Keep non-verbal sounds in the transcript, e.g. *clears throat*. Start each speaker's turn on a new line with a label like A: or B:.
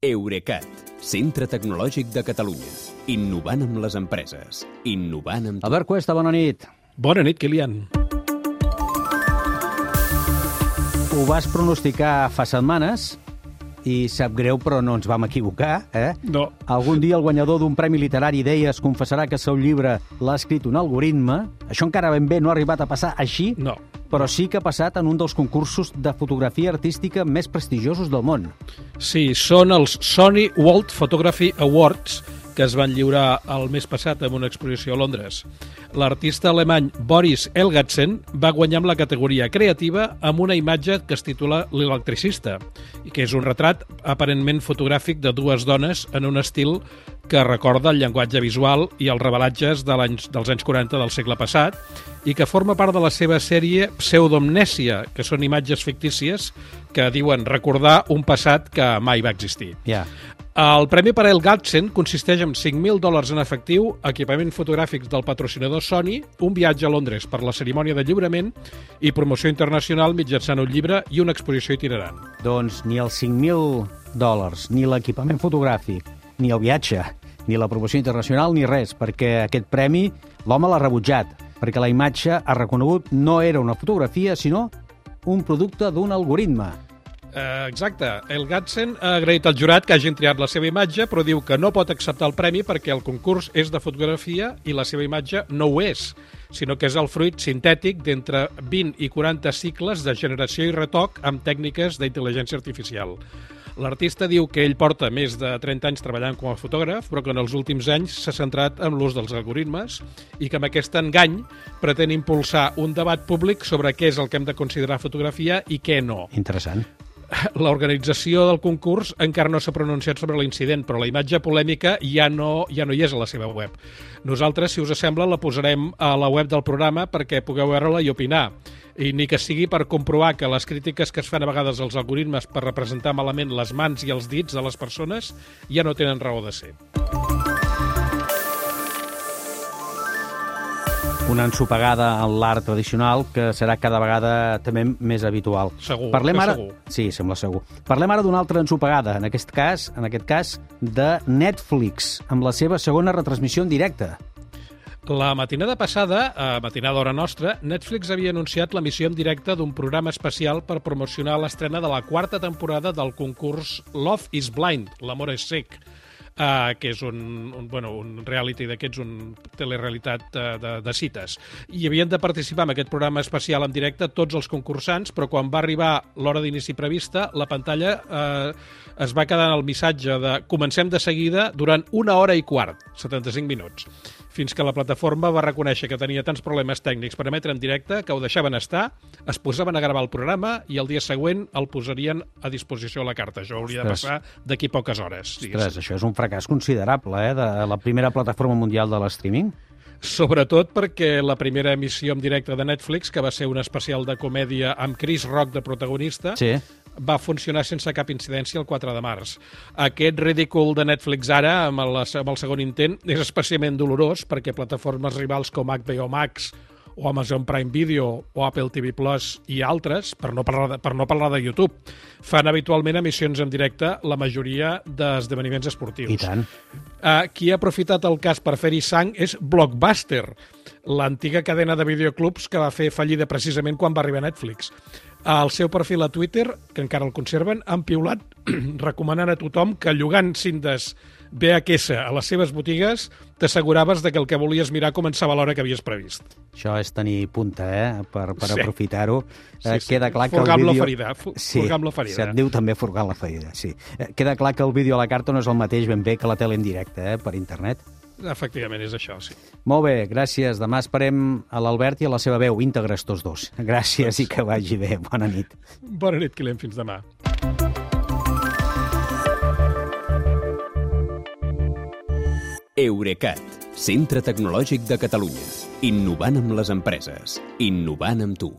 A: Eurecat, centre tecnològic de Catalunya. Innovant amb les empreses. Innovant amb.
B: Albert Cuesta, bona nit.
C: Bona nit, Kilian.
B: Ho vas pronosticar fa setmanes i sap greu, però no ens vam equivocar, eh?
C: No.
B: Algun dia el guanyador d'un premi literari d'Eies confessarà que el seu llibre l'ha escrit un algoritme. Això encara ben bé no ha arribat a passar així,
C: No.
B: però sí que ha passat en un dels concursos de fotografia artística més prestigiosos del món.
C: Sí, són els Sony World Photography Awards que es van lliurar el mes passat en una exposició a Londres. L'artista alemany Boris Elgatsen va guanyar amb la categoria creativa amb una imatge que es titula L'electricista, i que és un retrat aparentment fotogràfic de dues dones en un estil que recorda el llenguatge visual i els revelatges de l'anys, dels anys 40 del segle passat i que forma part de la seva sèrie Pseudomnèsia, que són imatges fictícies que diuen recordar un passat que mai va existir.
B: Ja.
C: El premi per a El Gatsen consisteix en 5.000 dòlars en efectiu, equipaments fotogràfics del patrocinador Sony, un viatge a Londres per la cerimònia de lliurament i promoció internacional mitjançant un llibre i una exposició itinerant.
B: Doncs ni els 5.000 dòlars, ni l'equipament fotogràfic, ni el viatge, ni la promoció internacional, ni res, perquè aquest premi l'home l'ha rebutjat, perquè la imatge ha reconegut no era una fotografia, sinó un producte d'un algoritme.
C: Eh, exacte. El Gatsen ha agraït al jurat que hagin triat la seva imatge, però diu que no pot acceptar el premi perquè el concurs és de fotografia i la seva imatge no ho és, sinó que és el fruit sintètic d'entre 20 i 40 cicles de generació i retoc amb tècniques d'intel·ligència artificial. L'artista diu que ell porta més de 30 anys treballant com a fotògraf, però que en els últims anys s'ha centrat en l'ús dels algoritmes i que amb aquest engany pretén impulsar un debat públic sobre què és el que hem de considerar fotografia i què no.
B: Interessant.
C: L'organització del concurs encara no s'ha pronunciat sobre l'incident, però la imatge polèmica ja no, ja no hi és a la seva web. Nosaltres, si us sembla, la posarem a la web del programa perquè pugueu veure-la i opinar. I ni que sigui per comprovar que les crítiques que es fan a vegades als algoritmes per representar malament les mans i els dits de les persones ja no tenen raó de ser.
B: Una ensopegada en l'art tradicional que serà cada vegada també més habitual.
C: Segur,
B: Parlem ara...
C: segur.
B: Sí, sembla segur. Parlem ara d'una altra ensopegada, en aquest cas, en aquest cas de Netflix, amb la seva segona retransmissió en directe.
C: La matinada passada, a matinada hora nostra, Netflix havia anunciat l'emissió en directe d'un programa especial per promocionar l'estrena de la quarta temporada del concurs Love is Blind, l'amor és cec, uh, que és un, un, bueno, un reality d'aquests, un telerealitat uh, de, de cites. I havien de participar en aquest programa especial en directe tots els concursants, però quan va arribar l'hora d'inici prevista, la pantalla uh, es va quedar en el missatge de comencem de seguida durant una hora i quart, 75 minuts fins que la plataforma va reconèixer que tenia tants problemes tècnics per emetre en directe que ho deixaven estar, es posaven a gravar el programa i el dia següent el posarien a disposició a la carta. Això hauria de
B: Ostres.
C: passar d'aquí poques hores.
B: Ostres, això és un fracàs considerable, eh, de la primera plataforma mundial de l'streaming.
C: Sobretot perquè la primera emissió en directe de Netflix, que va ser un especial de comèdia amb Chris Rock de protagonista,
B: Sí.
C: va funcionar sense cap incidència el 4 de març. Aquest ridícul de Netflix ara, amb el, amb el segon intent, és especialment dolorós perquè plataformes rivals com HBO Max o Amazon Prime Video o Apple TV Plus i altres, per no parlar de, per no parlar de YouTube, fan habitualment emissions en directe la majoria d'esdeveniments esportius.
B: I tant.
C: Uh, qui ha aprofitat el cas per fer-hi sang és Blockbuster, l'antiga cadena de videoclubs que va fer fallida precisament quan va arribar a Netflix. Al seu perfil a Twitter, que encara el conserven, han piulat *clears throat* recomanant a tothom que llogant cintes VHS a les seves botigues t'asseguraves de que el que volies mirar començava a l'hora que havies previst.
B: Això és tenir punta, eh?, per, per
C: Sí.
B: aprofitar-ho.
C: Sí,
B: Eh,
C: sí.
B: Queda clar que
C: Furgar
B: el
C: amb la
B: vídeo...
C: ferida, fu- furgar amb la ferida.
B: Se't diu també amb la ferida, sí. Eh, Queda clar que el vídeo a la carta no és el mateix ben bé que la tele en directe, eh, per internet.
C: Efectivament, és això, sí.
B: Molt bé, gràcies. Demà esperem a l'Albert i a la seva veu íntegres tots dos. Gràcies i que vagi bé. Bona nit.
C: Bona nit, Quilem, fins demà.
A: Eurecat, centre tecnològic de Catalunya. Innovant amb les empreses. Innovant amb tu.